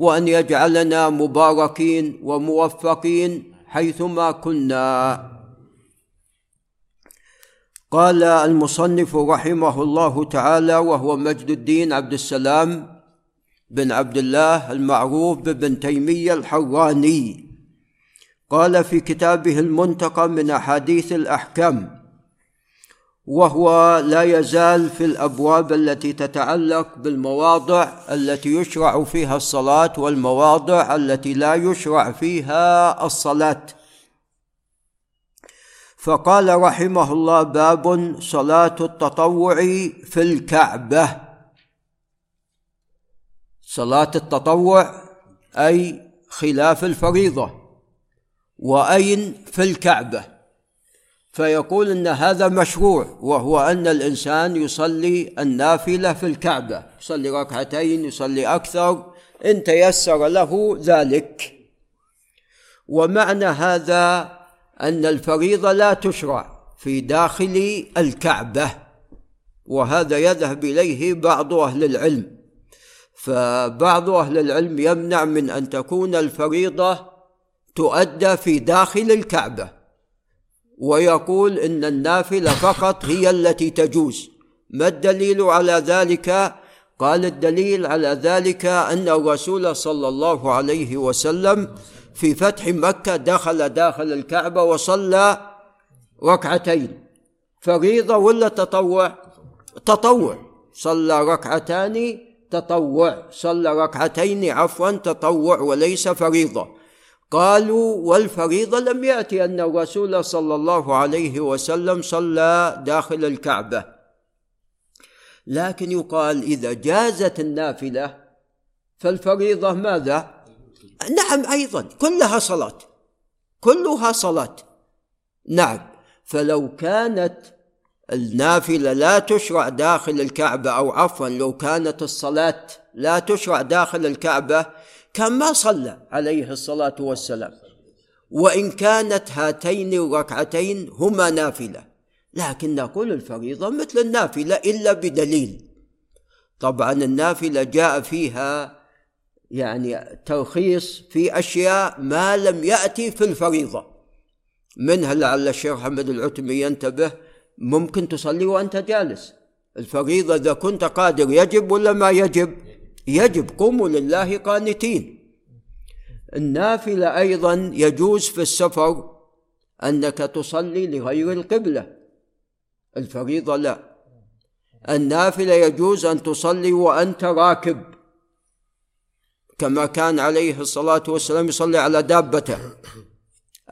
وأن يجعلنا مباركين وموفقين حيثما كنا. قال المصنف رحمه الله تعالى وهو مجد الدين عبد السلام بن عبد الله المعروف بابن تيمية الحراني. قال في كتابه المنتقى من أحاديث الأحكام وهو لا يزال في الأبواب التي تتعلق بالمواضع التي يشرع فيها الصلاة والمواضع التي لا يشرع فيها الصلاة. فقال رحمه الله باب صلاة التطوع في الكعبة. صلاة التطوع أي خلاف الفريضة وأين في الكعبة؟ فيقول إن هذا مشروع وهو أن الإنسان يصلي النافلة في الكعبة يصلي ركعتين يصلي أكثر إن تيسر له ذلك. ومعنى هذا أن الفريضة لا تشرع في داخل الكعبة وهذا يذهب إليه بعض أهل العلم. فبعض أهل العلم يمنع من أن تكون الفريضة تؤدى في داخل الكعبة. ويقول إن النافلة فقط هي التي تجوز. ما الدليل على ذلك؟ قال الدليل على ذلك أن الرسول صلى الله عليه وسلم في فتح مكة دخل داخل الكعبة وصلى ركعتين. فريضة ولا تطوع؟ تطوع. صلى ركعتان تطوع. صلى ركعتين عفوا تطوع وليس فريضة. قالوا والفريضة لم يأتي أن الرسول صلى الله عليه وسلم صلى داخل الكعبة. لكن يقال إذا جازت النافلة فالفريضة ماذا؟ نعم أيضا كلها صلاة. كلها صلاة. نعم فلو كانت النافلة لا تشرع داخل الكعبة أو عفوا لو كانت الصلاة لا تشرع داخل الكعبة كان ما صلى عليه الصلاة والسلام. وإن كانت هاتين الركعتين هما نافلة لكن نقول الفريضة مثل النافلة إلا بدليل. طبعا النافلة جاء فيها يعني ترخيص في أشياء ما لم يأتي في الفريضة. منها لعل الشيخ محمد العتمي ينتبه ممكن تصلي وأنت جالس. الفريضة إذا كنت قادر يجب ولا ما يجب؟ يجب قوموا لله قانتين. النافلة أيضا يجوز في السفر أنك تصلي لغير القبلة. الفريضة لا. النافلة يجوز أن تصلي وأنت راكب. كما كان عليه الصلاة والسلام يصلي على دابته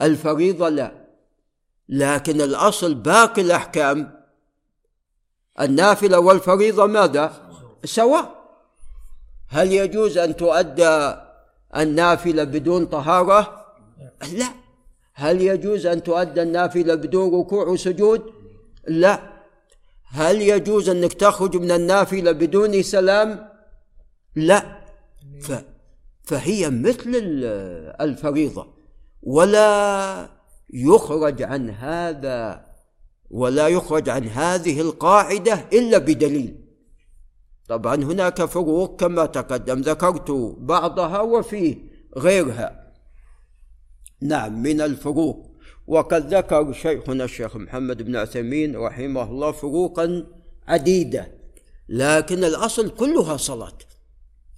الفريضة لا. لكن الأصل باقي الأحكام. النافلة والفريضة ماذا؟ سواء. هل يجوز أن تؤدى النافلة بدون طهارة؟ لا. هل يجوز أن تؤدى النافلة بدون ركوع وسجود؟ لا. هل يجوز أنك تخرج من النافلة بدون سلام؟ لا. ف فهي مثل الفريضة. ولا يخرج عن هذا ولا يخرج عن هذه القاعدة إلا بدليل. طبعا هناك فروق كما تقدم ذكرت بعضها وفيه غيرها. نعم من الفروق. وقد ذكر شيخنا الشيخ محمد بن عثيمين رحمه الله فروقا عديدة لكن الأصل كلها صلاة.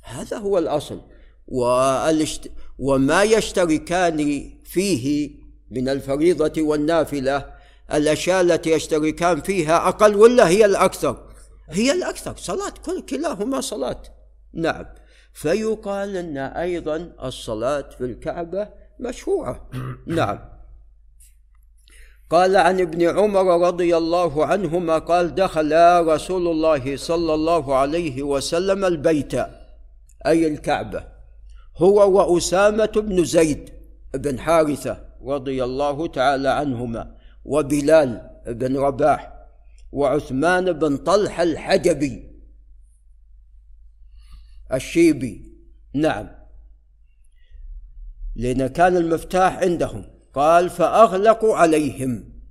هذا هو الأصل. والاشت... وما يشتركان فيه من الفريضة والنافلة الأشياء التي يشتركان فيها أقل ولا هي الأكثر. هي الأكثر. صلاة كل كلاهما صلاة. نعم. فيقال أن أيضا الصلاة في الكعبة مشروعة. نعم. قال عن ابن عمر رضي الله عنهما قال دخل رسول الله صلى الله عليه وسلم البيت أي الكعبة هو وأسامة بن زيد بن حارثة رضي الله تعالى عنهما وبلال بن رباح وعثمان بن طلحة الحجبي. الشيبي. نعم. لأن كان المفتاح عندهم. قال فأغلقوا عليهم.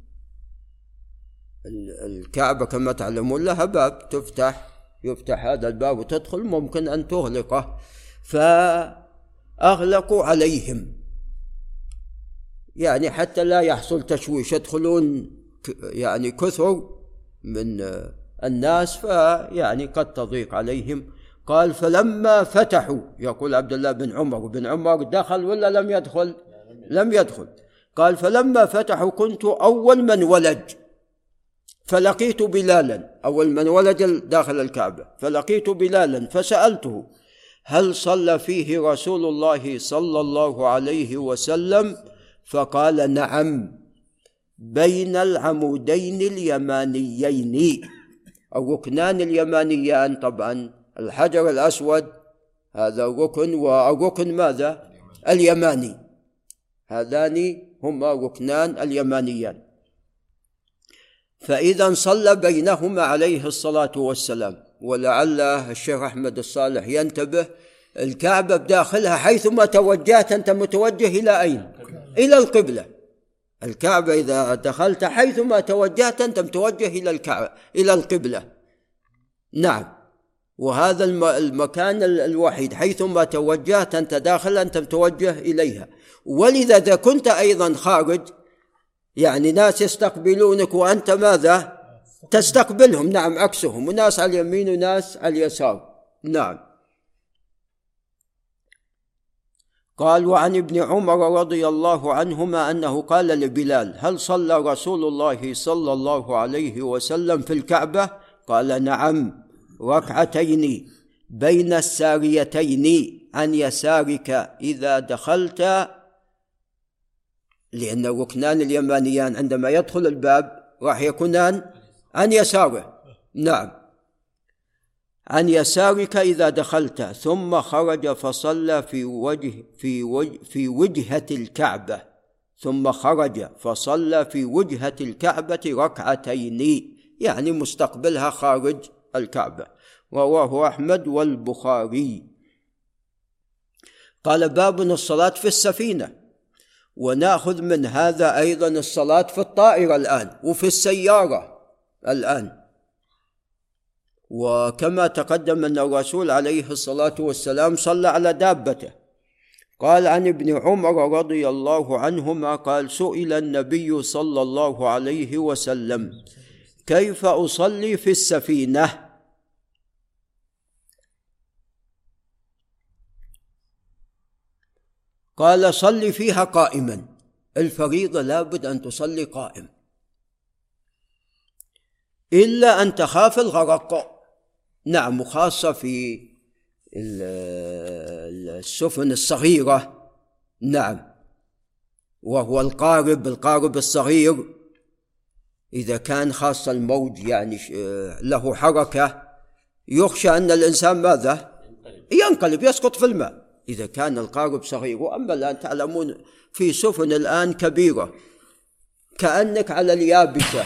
الكعبة كما تعلمون لها باب تفتح. يفتح هذا الباب وتدخل ممكن أن تغلقه. ف أغلقوا عليهم. يعني حتى لا يحصل تشويش يدخلون يعني كثر من الناس فيعني قد تضيق عليهم. قال فلما فتحوا يقول عبد الله بن عمر بن عمر دخل ولا لم يدخل؟ لم يدخل. قال فلما فتحوا كنت أول من ولج. فلقيت بلالا أول من ولج داخل الكعبة. فلقيت بلالا فسألته هل صلى فيه رسول الله صلى الله عليه وسلم؟ فقال نعم. بين العمودين اليمانيين. الركنان اليمانيان طبعا الحجر الأسود هذا ركن والركن ماذا؟ اليماني. هذان هما ركنان اليمانيان. فإذا صلى بينهما عليه الصلاة والسلام ولعل الشيخ أحمد الصالح ينتبه الكعبة بداخلها حيثما توجهت أنت متوجه إلى أين؟ إلى القبلة. الكعبة إذا دخلت حيثما توجهت أنت متوجه إلى الكعبة إلى القبلة. نعم. وهذا المكان الوحيد. حيثما توجهت أنت داخل أنت متوجه إليها. ولذا إذا كنت أيضا خارج يعني ناس يستقبلونك وأنت ماذا؟ تستقبلهم. نعم عكسهم. وناس على اليمين وناس على اليسار. نعم. قال وعن ابن عمر رضي الله عنهما أنه قال لبلال هل صلى رسول الله صلى الله عليه وسلم في الكعبة؟ قال نعم ركعتين بين الساريتين عن يسارك إذا دخلت. لأن الركنان اليمانيان عندما يدخل الباب راح يكونان عن يساره. نعم. عن يسارك إذا دخلت ثم خرج فصلى في وجه في وجه في وجهة الكعبة. ثم خرج فصلى في وجهة الكعبة ركعتين يعني مستقبلها خارج الكعبة. رواه أحمد والبخاري. قال باب الصلاة في السفينة. ونأخذ من هذا أيضا الصلاة في الطائرة الآن وفي السيارة الآن. وكما تقدم أن الرسول عليه الصلاة والسلام صلى على دابته. قال عن ابن عمر رضي الله عنهما قال سئل النبي صلى الله عليه وسلم كيف أصلي في السفينة؟ قال صل فيها قائما. الفريضة لابد أن تصلي قائم. إلا أن تخاف الغرق. نعم وخاصة في السفن الصغيرة. نعم. وهو القارب القارب الصغير. إذا كان خاصة الموج يعني له حركة يخشى أن الإنسان ماذا؟ ينقلب يسقط في الماء. إذا كان القارب صغير وأما الآن تعلمون في سفن الآن كبيرة كأنك على اليابسة.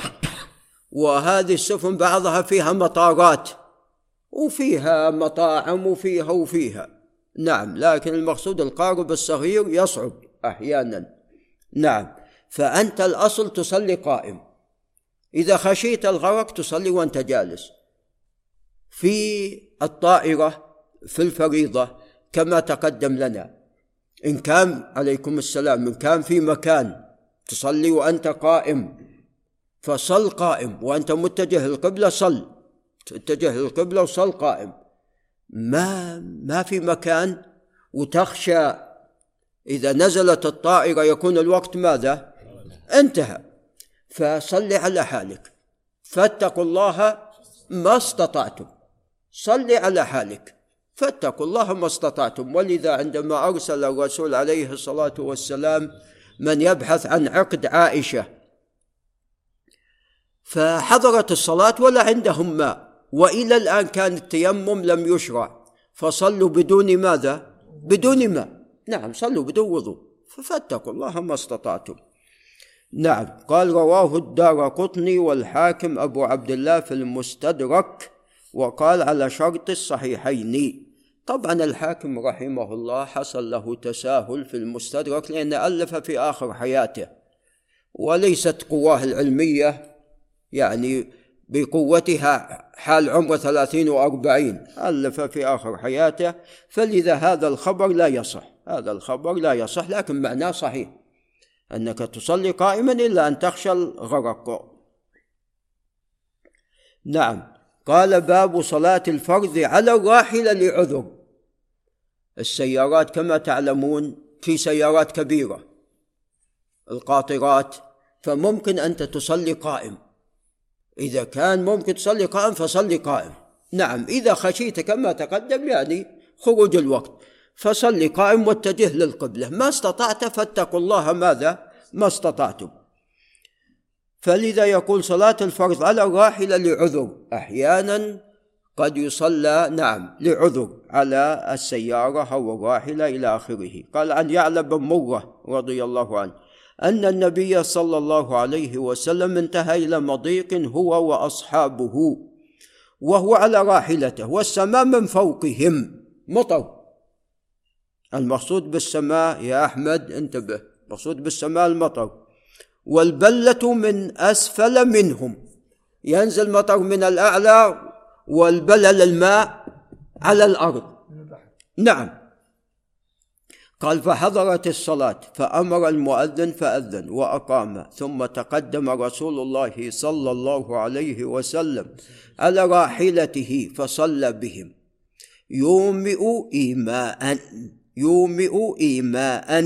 وهذه السفن بعضها فيها مطارات. وفيها مطاعم وفيها وفيها. نعم لكن المقصود القارب الصغير يصعب أحيانا. نعم فأنت الأصل تصلي قائم. إذا خشيت الغرق تصلي وأنت جالس. في الطائرة في الفريضة كما تقدم لنا. إن كان عليكم السلام إن كان في مكان تصلي وأنت قائم فصل قائم. وأنت متجه القبلة صل. اتجه للقبلة وصل قائم. ما ما في مكان وتخشى إذا نزلت الطائرة يكون الوقت ماذا؟ انتهى. فصل على حالك. فاتقوا الله ما استطعتم. صل على حالك. فاتقوا الله ما استطعتم. ولذا عندما أرسل الرسول عليه الصلاة والسلام من يبحث عن عقد عائشة فحضرت الصلاة ولا عندهم ماء. وإلى الآن كان التيمم لم يشرع. فصلوا بدون ماذا؟ بدون ماء نعم صلوا بدون وضوء. فاتقوا الله ما استطعتم. نعم. قال رواه الدار قطني والحاكم أبو عبد الله في المستدرك وقال على شرط الصحيحين. طبعا الحاكم رحمه الله حصل له تساهل في المستدرك لأنه ألف في آخر حياته. وليست قواه العلمية يعني بقوتها حال عمره ثلاثين وأربعين ألف في آخر حياته فلذا هذا الخبر لا يصح هذا الخبر لا يصح لكن معناه صحيح أنك تصلي قائما إلا أن تخشى الغرق. نعم قال باب صلاة الفرض على الراحلة لعذر. السيارات كما تعلمون في سيارات كبيرة القاطرات فممكن أنت تصلي قائم. إذا كان ممكن تصلي قائم فصلي قائم. نعم إذا خشيت كما تقدم يعني خروج الوقت فصلي قائم واتجه للقبلة. ما استطعت فاتقوا الله. ماذا؟ ما استطعتم. فلذا يقول صلاة الفرض على الراحلة لعذر. أحيانا قد يصلى نعم لعذر على السيارة أو الراحلة إلى آخره. قال عن يعلى بن مرة رضي الله عنه. أن النبي صلى الله عليه وسلم انتهى إلى مضيق هو وأصحابه وهو على راحلته والسماء من فوقهم. مطر المقصود بالسماء يا أحمد انتبه. المقصود بالسماء المطر والبلة من أسفل منهم. ينزل مطر من الأعلى والبلل الماء على الأرض. نعم. قال فحضرت الصلاة. فأمر المؤذن فأذن وأقام. ثم تقدم رسول الله صلى الله عليه وسلم على راحلته فصلى بهم. يومئ إيماء يومئ إيماء.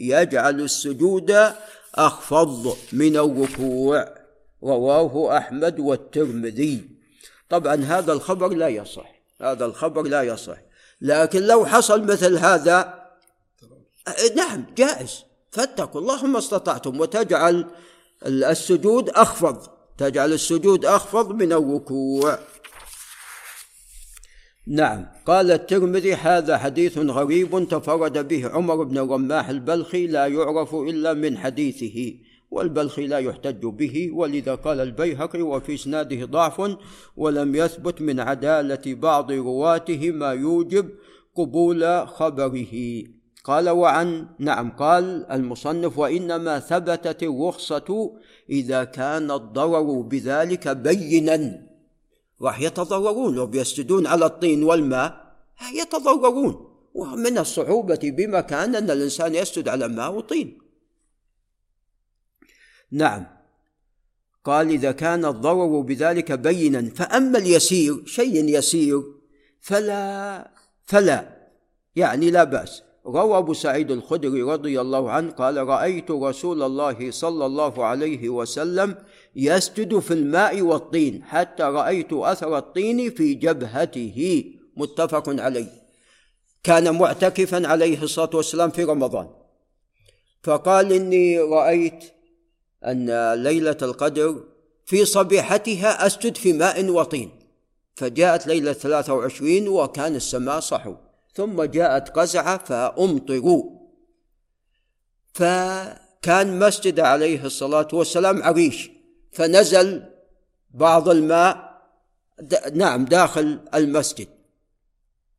يجعل السجود أخفض من الركوع. رواه أحمد والترمذي. طبعا هذا الخبر لا يصح هذا الخبر لا يصح. لكن لو حصل مثل هذا نعم جائز. فاتقوا الله ما استطعتم وتجعل السجود أخفض. تجعل السجود أخفض من الركوع نعم. قال الترمذي هذا حديث غريب تفرد به عمر بن الرماح البلخي لا يعرف إلا من حديثه والبلخي لا يحتج به ولذا قال البيهقي وفي إسناده ضعف ولم يثبت من عدالة بعض رواته ما يوجب قبول خبره. قال وعن نعم قال المصنف وإنما ثبتت الرخصة إذا كان الضرر بذلك بينا. راح يتضررون لو بيسجدون على الطين والماء يتضررون. ومن الصعوبة بمكان أن الإنسان يسجد على ماء وطين. نعم. قال إذا كان الضرر بذلك بينا فأما اليسير شيء يسير فلا فلا يعني لا بأس. روى أبو سعيد الخدري رضي الله عنه قال رأيت رسول الله صلى الله عليه وسلم يسجد في الماء والطين حتى رأيت أثر الطين في جبهته. متفق عليه. كان معتكفا عليه الصلاة والسلام في رمضان. فقال إني رأيت أن ليلة القدر في صبيحتها أسجد في ماء وطين. فجاءت ليلة 23 وكان السماء صحو. ثم جاءت قزعة فأمطروا. فكان مسجد عليه الصلاة والسلام عريش فنزل بعض الماء نعم داخل المسجد.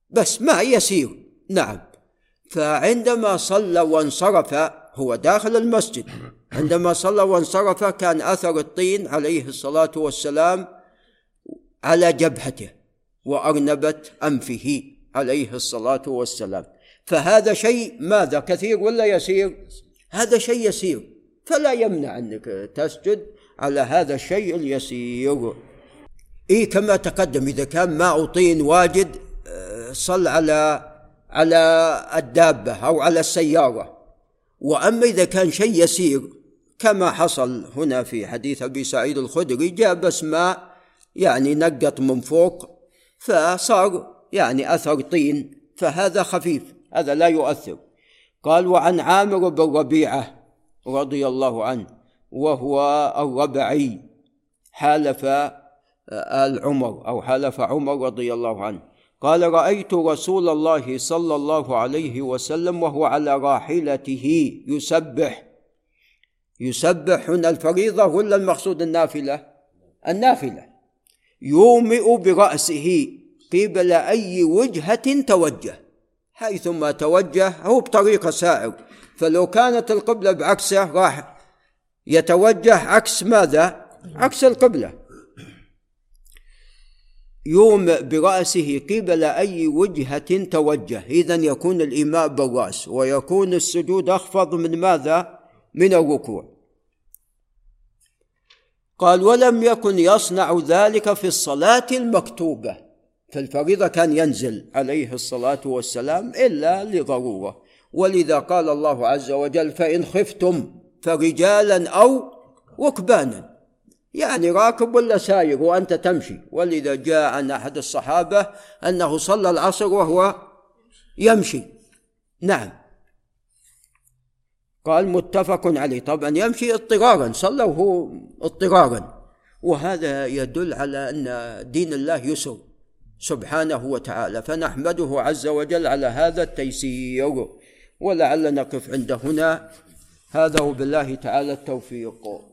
بس ماء يسير نعم. فعندما صلى وانصرف هو داخل المسجد. عندما صلى وانصرف كان أثر الطين عليه الصلاة والسلام على جبهته وارنبه أنفه. عليه الصلاة والسلام. فهذا شيء ماذا؟ كثير ولا يسير؟ هذا شيء يسير. فلا يمنع أنك تسجد على هذا الشيء اليسير. إيه كما تقدم إذا كان ماء طين واجد آه، صل على على الدابة أو على السيارة. وأما إذا كان شيء يسير كما حصل هنا في حديث أبي سعيد الخدري جاء بس ماء يعني نقط من فوق فصار يعني أثر طين فهذا خفيف هذا لا يؤثر. قال وعن عامر بن ربيعة رضي الله عنه وهو الربعي حالف آل عمر أو حلف عمر رضي الله عنه. قال رأيت رسول الله صلى الله عليه وسلم وهو على راحلته يسبح. يسبح هنا الفريضة ولا المقصود النافلة؟ النافلة. يومئ برأسه. قبل أي وجهة توجه. حيثما توجه هو بطريقة سائر فلو كانت القبلة بعكسه راح يتوجه عكس ماذا؟ عكس القبلة. يومئ برأسه قبل أي وجهة توجه. إذا يكون الإيماء بالرأس ويكون السجود أخفض من ماذا؟ من الركوع. قال ولم يكن يصنع ذلك في الصلاة المكتوبة. في الفريضة كان ينزل عليه الصلاة والسلام إلا لضرورة. ولذا قال الله عز وجل فإن خفتم فرجالا أو ركبانا. يعني راكب ولا ساير وأنت تمشي. ولذا جاء عن أحد الصحابة أنه صلى العصر وهو يمشي. نعم. قال متفق عليه. طبعا يمشي اضطرارا صلى وهو اضطرارا. وهذا يدل على أن دين الله يسر. سبحانه وتعالى. فنحمده عز وجل على هذا التيسير ولعل نقف عند هنا. هذا وبالله تعالى التوفيق.